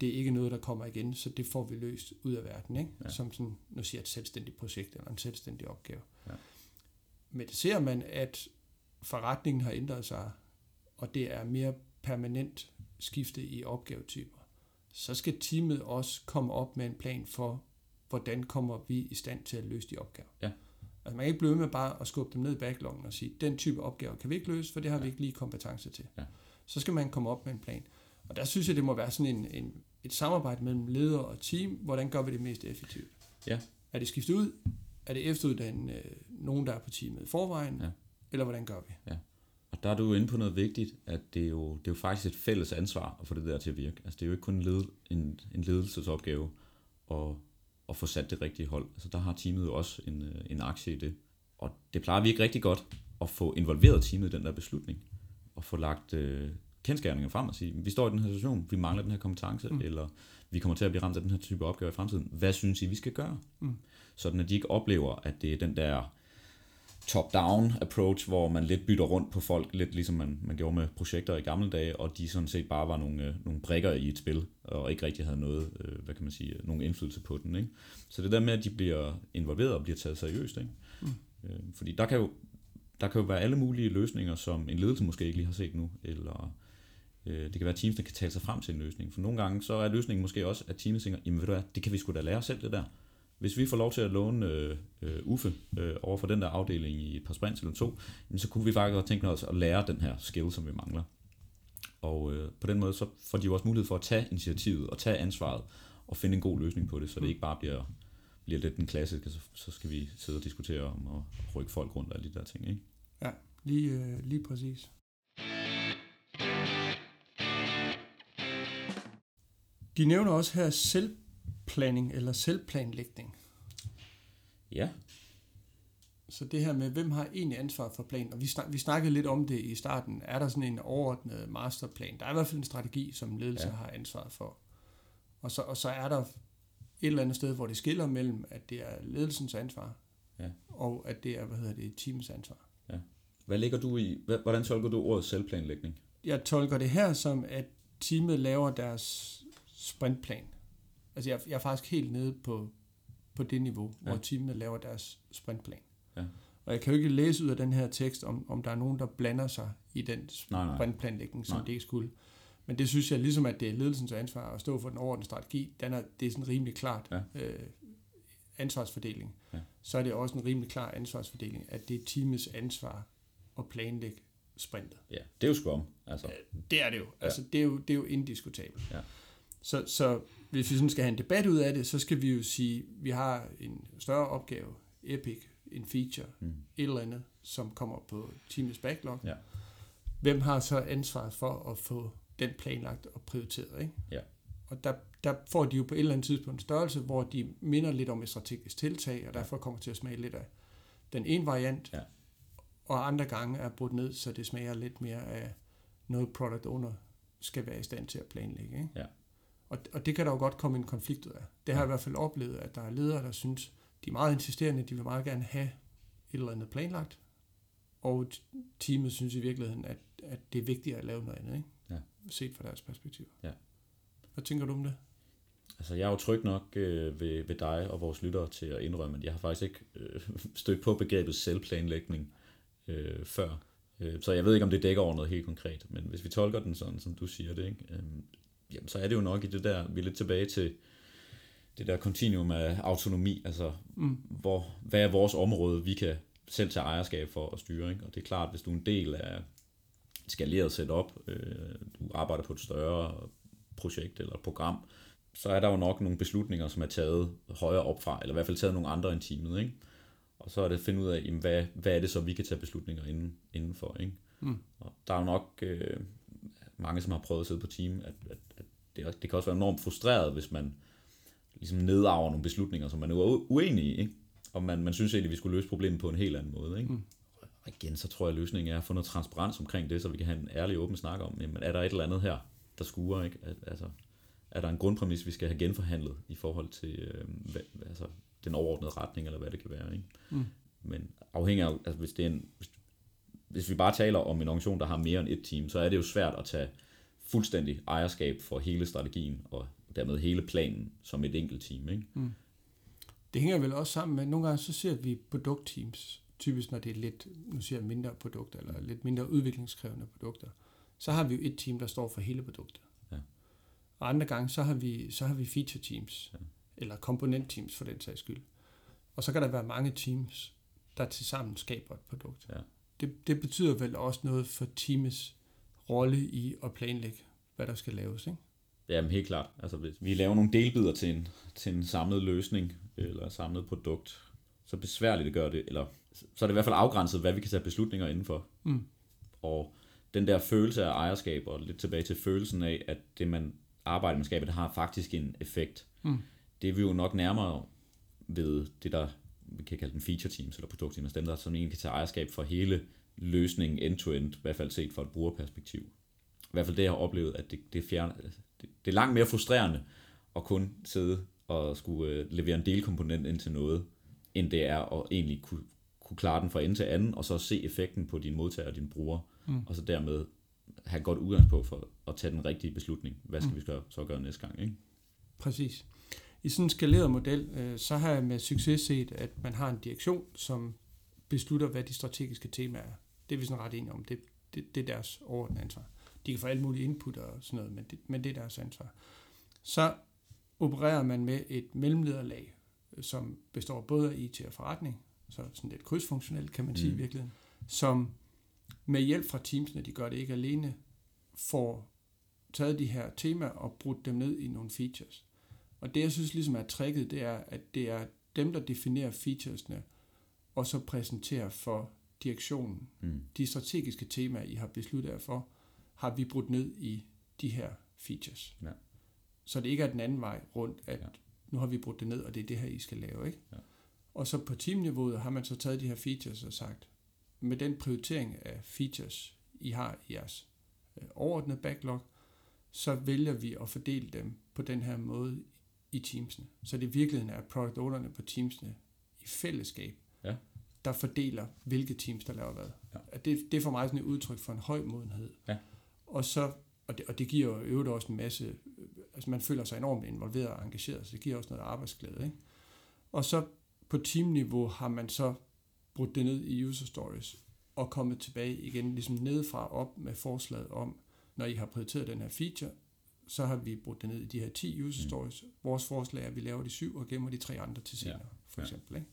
det er ikke noget, der kommer igen, så det får vi løst ud af verden, ikke? Ja. som sådan, nu siger et selvstændigt projekt eller en selvstændig opgave. Ja. Men det ser man, at forretningen har ændret sig, og det er mere permanent skifte i opgavetyper, så skal teamet også komme op med en plan for, hvordan kommer vi i stand til at løse de opgaver. Ja. Altså man kan ikke blive med bare at skubbe dem ned i backloggen og sige, den type opgaver kan vi ikke løse, for det har ja. vi ikke lige kompetence til. Ja. Så skal man komme op med en plan. Og der synes jeg, det må være sådan en, en, et samarbejde mellem leder og team. Hvordan gør vi det mest effektivt? Ja. Er det skiftet ud? Er det efteruddannet øh, nogen, der er på teamet i forvejen? Ja. Eller hvordan gør vi? Ja. Og der er du inde på noget vigtigt, at det er, jo, det er jo faktisk et fælles ansvar at få det der til at virke. Altså det er jo ikke kun en, led, en, en ledelsesopgave at, at få sat det rigtige hold. Altså der har teamet jo også en, øh, en aktie i det. Og det plejer vi ikke rigtig godt at få involveret teamet i den der beslutning. Og få lagt øh, kendskærninger frem og sige, vi står i den her situation, vi mangler den her kompetence, mm. eller vi kommer til at blive ramt af den her type opgave i fremtiden. Hvad synes I, vi skal gøre? Mm. Sådan at de ikke oplever, at det er den der top-down approach, hvor man lidt bytter rundt på folk, lidt ligesom man, man gjorde med projekter i gamle dage, og de sådan set bare var nogle, øh, nogle brikker i et spil, og ikke rigtig havde noget, øh, hvad kan man sige, nogen indflydelse på den. Ikke? Så det der med, at de bliver involveret og bliver taget seriøst, ikke? Mm. Øh, fordi der kan, jo, der kan jo være alle mulige løsninger, som en ledelse måske ikke lige har set nu, eller Øh, Øh, det kan være, at teamsene kan tale sig frem til en løsning. For nogle gange, så er løsningen måske også, at teamet tænker, jamen ved du hvad, det kan vi sgu da lære selv det der. Hvis vi får lov til at låne øh, øh, Uffe øh, over for den der afdeling i et par sprints eller to, jamen, så kunne vi faktisk godt tænke os at lære den her skill, som vi mangler. Og øh, på den måde, så får de jo også mulighed for at tage initiativet og tage ansvaret og finde en god løsning på det, så det ikke bare bliver, bliver lidt den klassiske, så, så skal vi sidde og diskutere om at rykke folk rundt og alle de der ting. Ikke? Ja, lige, øh, lige præcis. De nævner også her selvplanning eller selvplanlægning. Ja. Så det her med, hvem har egentlig ansvar for planen? Og vi, snak, vi snakkede lidt om det i starten. Er der sådan en overordnet masterplan? Der er i hvert fald en strategi, som ledelse ja. har ansvar for. Og så, og så er der et eller andet sted, hvor det skiller mellem, at det er ledelsens ansvar, ja. og at det er, hvad hedder det, teamets ansvar. Ja. Hvad ligger du i, hvordan tolker du ordet selvplanlægning? Jeg tolker det her som, at teamet laver deres sprintplan. Altså jeg, jeg er faktisk helt nede på, på det niveau, ja. hvor teamet laver deres sprintplan. Ja. Og jeg kan jo ikke læse ud af den her tekst, om, om der er nogen, der blander sig i den sprintplanlægning, som nej. det ikke skulle. Men det synes jeg ligesom, at det er ledelsens ansvar at stå for den overordnede strategi. Den er, det er sådan rimelig klart ja. øh, ansvarsfordeling. Ja. Så er det også en rimelig klar ansvarsfordeling, at det er teamets ansvar at planlægge sprintet. Ja, det er jo Scrum. Altså. Det er det jo. Altså, det, er jo det er jo indiskutabelt. Ja. Så, så hvis vi sådan skal have en debat ud af det, så skal vi jo sige, at vi har en større opgave, Epic, en feature, mm. et eller andet, som kommer på teamets backlog. Ja. Hvem har så ansvaret for at få den planlagt og prioriteret? Ikke? Ja. Og der, der får de jo på et eller andet tidspunkt en størrelse, hvor de minder lidt om et strategisk tiltag, og derfor kommer til at smage lidt af den ene variant, ja. og andre gange er brudt ned, så det smager lidt mere af noget product owner skal være i stand til at planlægge. Ikke? Ja. Og, og det kan der jo godt komme en konflikt ud af. Det har jeg i hvert fald oplevet, at der er ledere, der synes, de er meget insisterende, de vil meget gerne have et eller andet planlagt, og teamet synes i virkeligheden, at, at det er vigtigt at lave noget andet, ikke? Ja. set fra deres perspektiv. Ja. Hvad tænker du om det? Altså, jeg er jo tryg nok øh, ved, ved dig og vores lyttere til at indrømme, at jeg har faktisk ikke øh, *laughs* stødt på begrebet selvplanlægning øh, før. Øh, så jeg ved ikke, om det dækker over noget helt konkret, men hvis vi tolker den sådan, som du siger det, ikke? Øh, jamen, så er det jo nok i det der, vi er lidt tilbage til det der kontinuum af autonomi, altså mm. hvor, hvad er vores område, vi kan selv tage ejerskab for at styre, ikke? og det er klart, hvis du er en del af et skaleret setup, øh, du arbejder på et større projekt eller program, så er der jo nok nogle beslutninger, som er taget højere op fra, eller i hvert fald taget nogle andre end teamet, ikke? Og så er det at finde ud af, jamen, hvad, hvad er det så, vi kan tage beslutninger inden, indenfor, ikke? Mm. Og der er jo nok øh, mange, som har prøvet at sidde på team, at, at, at det, det kan også være enormt frustreret, hvis man ligesom nedarver nogle beslutninger, som man er uenig i, ikke? og man, man synes egentlig, at vi skulle løse problemet på en helt anden måde. Ikke? Mm. Og igen, så tror jeg, at løsningen er at få noget transparens omkring det, så vi kan have en ærlig åben snak om, jamen, er der et eller andet her, der skuer, ikke? At, altså, er der en grundpræmis, vi skal have genforhandlet i forhold til øh, hvad, altså, den overordnede retning, eller hvad det kan være. Ikke? Mm. Men afhængig af, altså, hvis, det er en, hvis, hvis vi bare taler om en organisation, der har mere end et team, så er det jo svært at tage fuldstændig ejerskab for hele strategien og dermed hele planen som et enkelt team. Ikke? Mm. Det hænger vel også sammen med, nogle gange så ser vi produktteams, typisk når det er lidt, nu siger jeg mindre produkter, eller lidt mindre udviklingskrævende produkter, så har vi jo et team, der står for hele produktet. Ja. Og andre gange, så har vi, så har vi feature teams, ja. eller komponent teams for den sags skyld. Og så kan der være mange teams, der tilsammen skaber et produkt. Ja. Det, det betyder vel også noget for teamets rolle i at planlægge, hvad der skal laves, ikke? Jamen helt klart. Altså, hvis vi laver nogle delbidder til en, til en samlet løsning, eller samlet produkt, så besværligt det gør det, eller så er det i hvert fald afgrænset, hvad vi kan tage beslutninger indenfor. Mm. Og den der følelse af ejerskab, og lidt tilbage til følelsen af, at det man arbejder med skaber, det har faktisk en effekt. Mm. Det er vi jo nok nærmere ved det, der vi kan kalde dem feature teams, eller produktteams, dem der som egentlig kan tage ejerskab for hele løsningen end-to-end, i hvert fald set fra et brugerperspektiv. I hvert fald det, jeg har oplevet, at det, det, fjerne, det, det er langt mere frustrerende at kun sidde og skulle øh, levere en delkomponent ind til noget, end det er at egentlig kunne, kunne klare den fra ende til anden, og så se effekten på din modtager og din bruger, mm. og så dermed have godt udgangspunkt for at tage den rigtige beslutning. Hvad skal mm. vi så gøre næste gang? Ikke? Præcis. I sådan en skaleret model, øh, så har jeg med succes set, at man har en direktion, som beslutter, hvad de strategiske temaer er. Det er vi sådan ret enige om. Det, det, det er deres overordnede ansvar. de kan få alt muligt input og sådan noget, men det, men det er deres ansvar. Så opererer man med et mellemlederlag, som består både af IT og forretning, så sådan lidt krydsfunktionelt, kan man sige mm. i virkeligheden, som med hjælp fra teamsene, de gør det ikke alene, får taget de her temaer og brudt dem ned i nogle features. Og det, jeg synes ligesom er tricket, det er, at det er dem, der definerer featuresne, og så præsenterer for direktionen mm. de strategiske temaer, I har besluttet jer for, har vi brudt ned i de her features. Ja. Så det ikke er den anden vej rundt, at ja. nu har vi brudt det ned, og det er det her, I skal lave. Ikke? Ja. Og så på teamniveauet har man så taget de her features og sagt, med den prioritering af features, I har i jeres øh, overordnede backlog, så vælger vi at fordele dem på den her måde i teamsene. Så det i virkeligheden er product ownerne på teamsene i fællesskab, ja. der fordeler, hvilke teams, der laver hvad. Ja. Det, det er for mig sådan et udtryk for en høj modenhed. Ja. Og, så, og, det, og det giver jo øvrigt også en masse, altså man føler sig enormt involveret og engageret, så det giver også noget arbejdsglæde. Ikke? Og så på teamniveau har man så brudt det ned i user stories og kommet tilbage igen, ligesom nedefra op med forslaget om, når I har prioriteret den her feature, så har vi brudt det ned i de her 10 user mm. stories. Mm. Vores forslag er, at vi laver de syv og gemmer de tre andre til senere, ja. for eksempel. Ikke?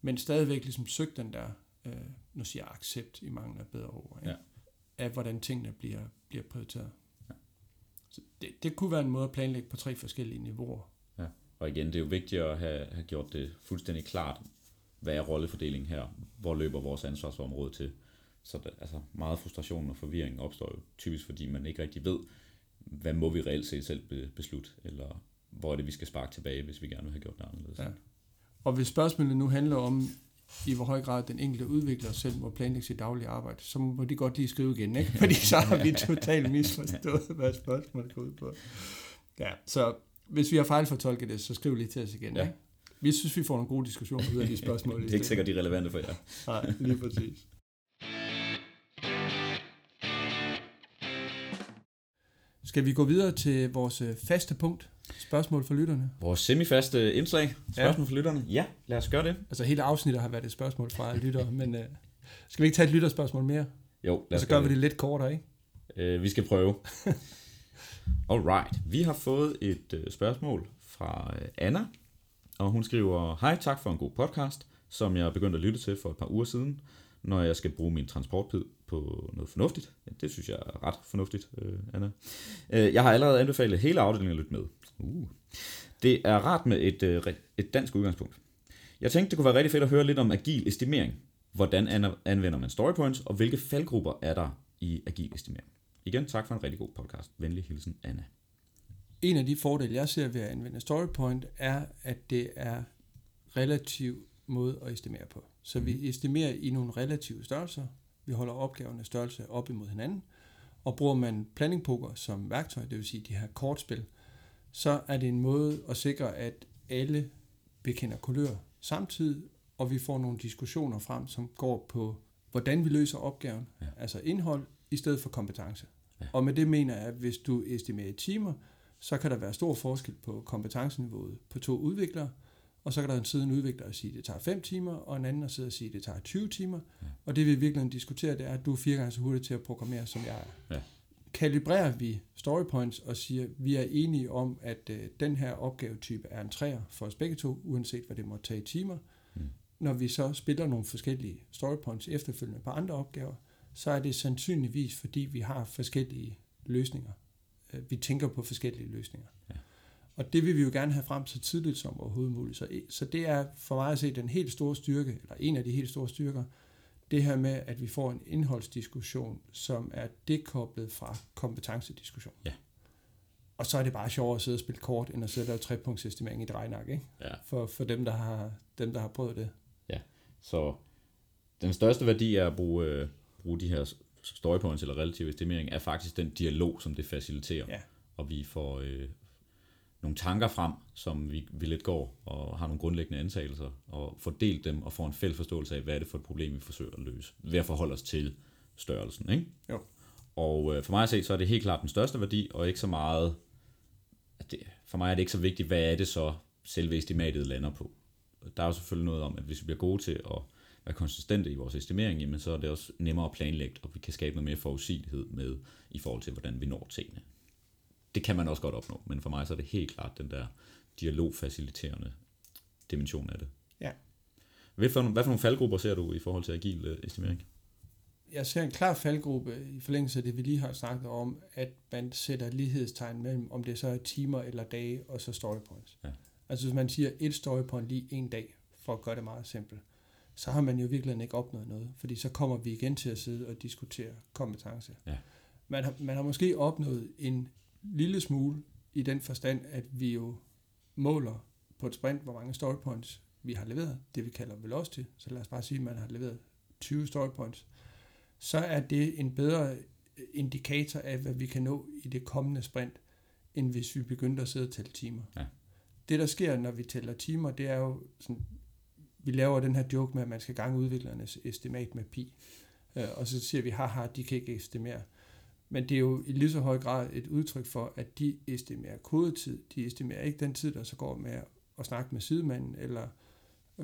Men stadigvæk ligesom søgt den der, øh, nu siger jeg accept i mangel af bedre ord, ikke? Ja. af hvordan tingene bliver, bliver prioriteret. Ja. Så det, det kunne være en måde at planlægge på tre forskellige niveauer. Ja. Og igen, det er jo vigtigt at have, have gjort det fuldstændig klart, hvad er rollefordelingen her? Hvor løber vores ansvarsområde til? Så der, altså meget frustration og forvirring opstår jo typisk, fordi man ikke rigtig ved, hvad må vi reelt set selv beslutte, eller hvor er det, vi skal sparke tilbage, hvis vi gerne vil have gjort det anderledes. Ja. Og hvis spørgsmålet nu handler om, i hvor høj grad den enkelte udvikler selv må planlægge sit daglige arbejde, så må de godt lige skrive igen, ikke? *laughs* fordi så har vi totalt misforstået, hvad spørgsmålet går ud på. Ja, så hvis vi har fejlfortolket det, så skriv lige til os igen. Ja. Ikke? Vi synes, vi får nogle gode diskussioner ud af de spørgsmål. *laughs* det er ikke sikkert, de er relevante for jer. Nej, lige præcis. Skal vi gå videre til vores øh, faste punkt? Spørgsmål for lytterne. Vores semifaste indslag. Spørgsmål ja. for lytterne. Ja, lad os gøre det. Altså hele afsnittet har været et spørgsmål fra lyttere, *laughs* men uh, skal vi ikke tage et lytterspørgsmål mere? Jo, lad os Og så gør vi det lidt kortere, ikke? Uh, vi skal prøve. *laughs* Alright, vi har fået et uh, spørgsmål fra uh, Anna, og hun skriver, Hej, tak for en god podcast, som jeg begyndte at lytte til for et par uger siden, når jeg skal bruge min transporttid på noget fornuftigt. Ja, det synes jeg er ret fornuftigt, øh, Anna. Øh, jeg har allerede anbefalet hele afdelingen at lytte med. Uh. Det er rart med et, øh, et dansk udgangspunkt. Jeg tænkte, det kunne være rigtig fedt at høre lidt om agil estimering. Hvordan anvender man storypoints, og hvilke faldgrupper er der i agil estimering? Igen, tak for en rigtig god podcast. Venlig hilsen, Anna. En af de fordele, jeg ser ved at anvende storypoint, er, at det er relativ måde at estimere på. Så vi mhm. estimerer i nogle relative størrelser, vi holder opgaverne størrelse op imod hinanden, og bruger man planning poker som værktøj, det vil sige de her kortspil, så er det en måde at sikre, at alle bekender kulør samtidig, og vi får nogle diskussioner frem, som går på, hvordan vi løser opgaven, ja. altså indhold, i stedet for kompetence. Ja. Og med det mener jeg, at hvis du estimerer timer, så kan der være stor forskel på kompetenceniveauet på to udviklere, og så kan der en side en udvikler og sige, at det tager 5 timer, og en anden at sidde og sige, at det tager 20 timer. Ja. Og det vi virkelig diskuterer, det er, at du er fire gange så hurtig til at programmere, som jeg er. Ja. Kalibrerer vi storypoints og siger, at vi er enige om, at øh, den her opgavetype er en træer for os begge to, uanset hvad det må tage i timer. Mm. Når vi så spiller nogle forskellige storypoints efterfølgende på andre opgaver, så er det sandsynligvis, fordi vi har forskellige løsninger. Øh, vi tænker på forskellige løsninger. Og det vil vi jo gerne have frem så tidligt som overhovedet muligt. Så, så det er for mig at se den helt store styrke, eller en af de helt store styrker, det her med, at vi får en indholdsdiskussion, som er dekoblet fra kompetencediskussion. Ja. Og så er det bare sjovere at sidde og spille kort, end at sidde og lave trepunktsestimering i et regnak, ikke? Ja. For, for dem, der har, dem, der har prøvet det. Ja, så den største værdi er at bruge, øh, bruge de her storypoints eller relativ estimering, er faktisk den dialog, som det faciliterer. Ja. Og vi får, øh, nogle tanker frem, som vi, vi lidt går og har nogle grundlæggende antagelser, og fordelt dem og får en fælles forståelse af, hvad er det for et problem, vi forsøger at løse, ved at forholde os til størrelsen. Ikke? Jo. Og øh, for mig at se, så er det helt klart den største værdi, og ikke så meget, at det, for mig er det ikke så vigtigt, hvad er det så selve estimatet lander på. Der er jo selvfølgelig noget om, at hvis vi bliver gode til at være konsistente i vores estimering, jamen så er det også nemmere at planlægge, og vi kan skabe noget mere forudsigelighed med i forhold til, hvordan vi når tingene. Det kan man også godt opnå, men for mig så er det helt klart den der dialogfaciliterende dimension af det. Ja. Hvad for, hvad for nogle faldgrupper ser du i forhold til agil øh, estimering? Jeg ser en klar faldgruppe i forlængelse af det, vi lige har snakket om, at man sætter lighedstegn mellem, om det så er timer eller dage, og så story points. Ja. Altså hvis man siger et story point lige en dag, for at gøre det meget simpelt, så har man jo virkelig ikke opnået noget, fordi så kommer vi igen til at sidde og diskutere kompetence. Ja. Man, har, man har måske opnået en lille smule i den forstand, at vi jo måler på et sprint, hvor mange story points vi har leveret, det vi kalder velocity, så lad os bare sige, at man har leveret 20 story points, så er det en bedre indikator af, hvad vi kan nå i det kommende sprint, end hvis vi begyndte at sidde og tælle timer. Ja. Det, der sker, når vi tæller timer, det er jo sådan, vi laver den her joke med, at man skal gange udviklernes estimat med pi. Øh, og så siger vi, haha, de kan ikke estimere. Men det er jo i lige så høj grad et udtryk for, at de estimerer kodetid. De estimerer ikke den tid, der så går med at snakke med sidemanden, eller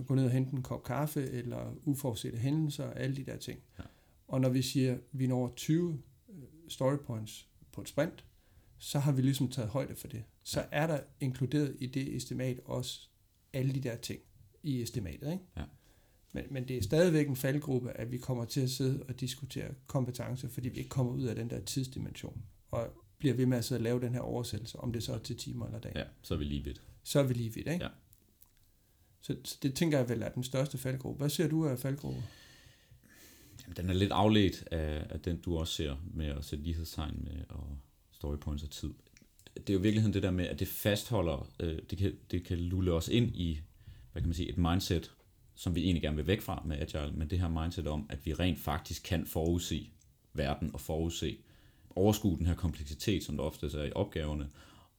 gå ned og hente en kop kaffe, eller uforudsete hændelser, alle de der ting. Ja. Og når vi siger, at vi når 20 story points på et sprint, så har vi ligesom taget højde for det. Så Ja. er der inkluderet i det estimat også alle de der ting i estimatet. Ikke? Ja. Men, men det er stadigvæk en faldgruppe, at vi kommer til at sidde og diskutere kompetence, fordi vi ikke kommer ud af den der tidsdimension, og bliver ved med at sidde og lave den her oversættelse, om det så er til timer eller dage. Ja, så er vi lige vidt. Så er vi lige vidt, ikke? Ja. Så, så det tænker jeg vel er den største faldgruppe. Hvad ser du af faldgrupper? Jamen, den er lidt afledt af, af den, du også ser med at sætte lighedstegn med og story points og tid. Det er jo virkeligheden det der med, at det fastholder, øh, det, kan, det kan lulle os ind i, hvad kan man sige, et mindset, som vi egentlig gerne vil væk fra med Agile, men det her mindset om, at vi rent faktisk kan forudse verden og forudse, overskue den her kompleksitet, som der ofte er i opgaverne,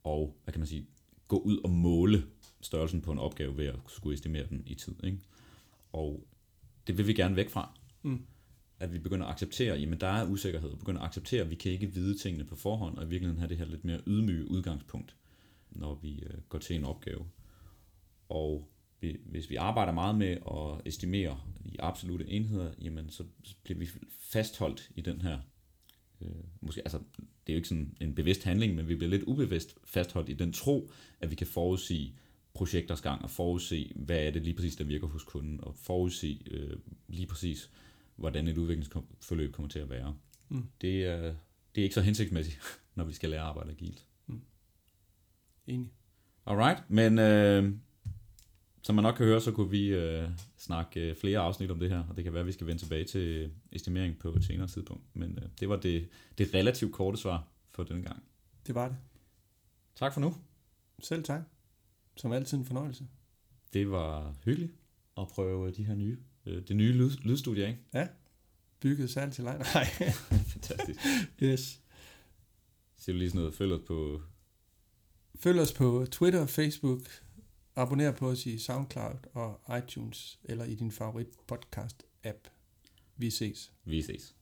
og hvad kan man sige, gå ud og måle størrelsen på en opgave ved at skulle estimere den i tid. Ikke? Og det vil vi gerne væk fra. Mm. At vi begynder at acceptere, jamen der er usikkerhed, og begynder at acceptere, at vi kan ikke vide tingene på forhånd, og i virkeligheden have det her lidt mere ydmyge udgangspunkt, når vi øh, går til en opgave. Og hvis vi arbejder meget med at estimere i absolute enheder, jamen så bliver vi fastholdt i den her, øh, måske, altså det er jo ikke sådan en bevidst handling, men vi bliver lidt ubevidst fastholdt i den tro, at vi kan forudsige projekters gang, og forudse, hvad er det lige præcis, der virker hos kunden, og forudse øh, lige præcis, hvordan et udviklingsforløb kommer til at være. Mm. Det, er, det er ikke så hensigtsmæssigt, *laughs* når vi skal lære at arbejde agilt. Enig. Alright, men øh, som man nok kan høre, så kunne vi øh, snakke øh, flere afsnit om det her, og det kan være, at vi skal vende tilbage til estimering på et senere tidspunkt. Men øh, det var det, det relativt korte svar for denne gang. Det var det. Tak for nu. Selv tak. Som altid en fornøjelse. Det var hyggeligt at prøve de her nye, øh, det nye lyd, lydstudie af. Bygget særligt til dig. Nej. *laughs* Fantastisk. yes. Siger du lige sådan noget, følg os på Følg os på Twitter, Facebook. Abonner på os i SoundCloud og iTunes eller i din favorit podcast app. Vi ses. Vi ses.